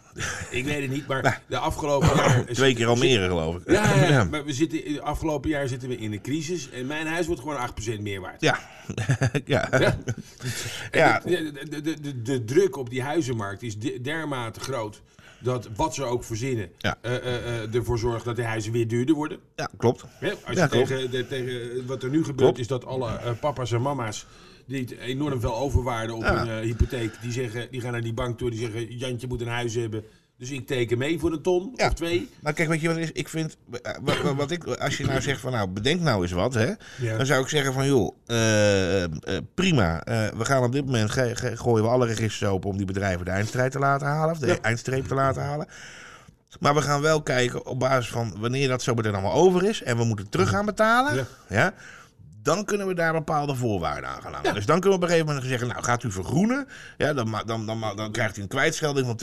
Ik weet het niet, maar de afgelopen jaar... twee keer Almere geloof ik. Ja, maar we zitten, afgelopen jaar zitten we in een crisis. En mijn huis wordt gewoon 8% meer waard. Ja. ja. Ja. De, de, de, de, druk op die huizenmarkt is de- dermate groot. Dat wat ze ook verzinnen, Ja. eh, eh, eh, ervoor zorgt dat de huizen weer duurder worden. Ja, klopt. Hè? Als Ja, je klopt. tegen, de- tegen wat er nu gebeurt, Klopt. is dat alle papa's en mama's die enorm veel overwaarden op Ja. eh, hypotheek, die, zeggen, die gaan naar die bank toe, die zeggen: Jantje moet een huis hebben. Dus ik teken mee voor een ton Ja. of twee. Nou, kijk, weet je wat is? Ik vind, wat, ik, als je nou zegt van, nou, bedenk nou eens wat, hè. Ja. Dan zou ik zeggen van, joh, eh, eh, prima. we gaan op dit moment, gooien we alle registers open om die bedrijven de eindstrijd te laten halen. Of de Ja. eindstreep te laten halen. Maar we gaan wel kijken op basis van wanneer dat zo meteen allemaal over is. En we moeten terug gaan betalen. Ja. Dan kunnen we daar bepaalde voorwaarden aan gaan hangen. Dus dan kunnen we op een gegeven moment zeggen, nou gaat u vergroenen. Ja, dan, dan, dan, dan krijgt u een kwijtschelding van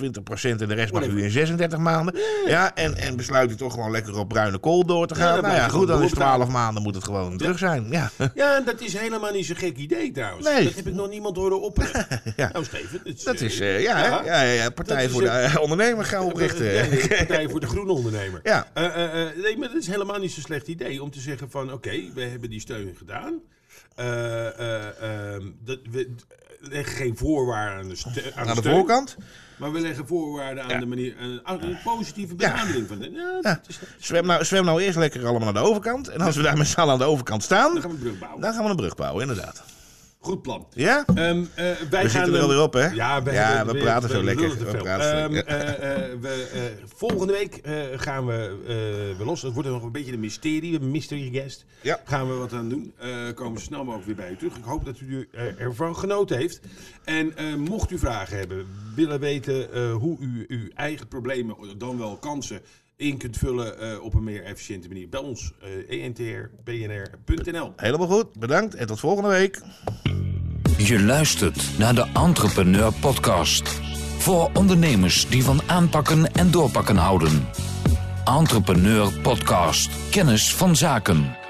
20% en de rest mag u in 36 maanden. Ja, en, en besluit u toch gewoon lekker op bruine kool door te gaan. nou ja, goed, dan is doorbetalen. 12 maanden moet het gewoon terug zijn. Ja, Ja, dat is helemaal niet zo'n gek idee trouwens. Nee. Dat heb ik nog niemand horen opperen. Ja. Nou, Steven. is, dat eh, is, eh, ja, hè? ja. ja, ja, Partij voor de eh, Ondernemer gaan oprichten. Partij voor de Groene Ondernemer. Ja. Eh, eh, eh, nee, maar dat is helemaal niet zo'n slecht idee om te zeggen van... oké, we hebben die steun gedaan. Eh, eh, ehm, dat, we leggen geen voorwaarden aan de, aan de voorkant. Maar we leggen voorwaarden aan Ja. de manier... aan een positieve benadering van... de- Ja, is, Zwem nou, zwem nou eerst lekker allemaal naar de overkant. En als we daar met z'n allen aan de overkant staan, dan gaan we een brug bouwen. dan gaan we een brug bouwen, inderdaad. Goed plan. Ja? Ehm, eh, wij We gaan zitten er hem- alweer op, hè? Ja, we, Ja, hebben- we praten zo lekker. We praten we, eh, volgende week gaan we weer los. Het wordt nog een beetje een mysterie, een mystery guest. Ja. Gaan we wat aan doen. Komen we snel mogelijk weer bij u terug. Ik hoop dat u er- ervan genoten heeft. En mocht u vragen hebben, willen weten hoe u uw eigen problemen, dan wel kansen, in kunt vullen eh, op een meer efficiënte manier. Bij ons, uh, entrpnr.nl. Helemaal goed. Bedankt en tot volgende week. Je luistert naar de Entrepreneur Podcast. Voor ondernemers die van aanpakken en doorpakken houden. Entrepreneur Podcast. Kennis van zaken.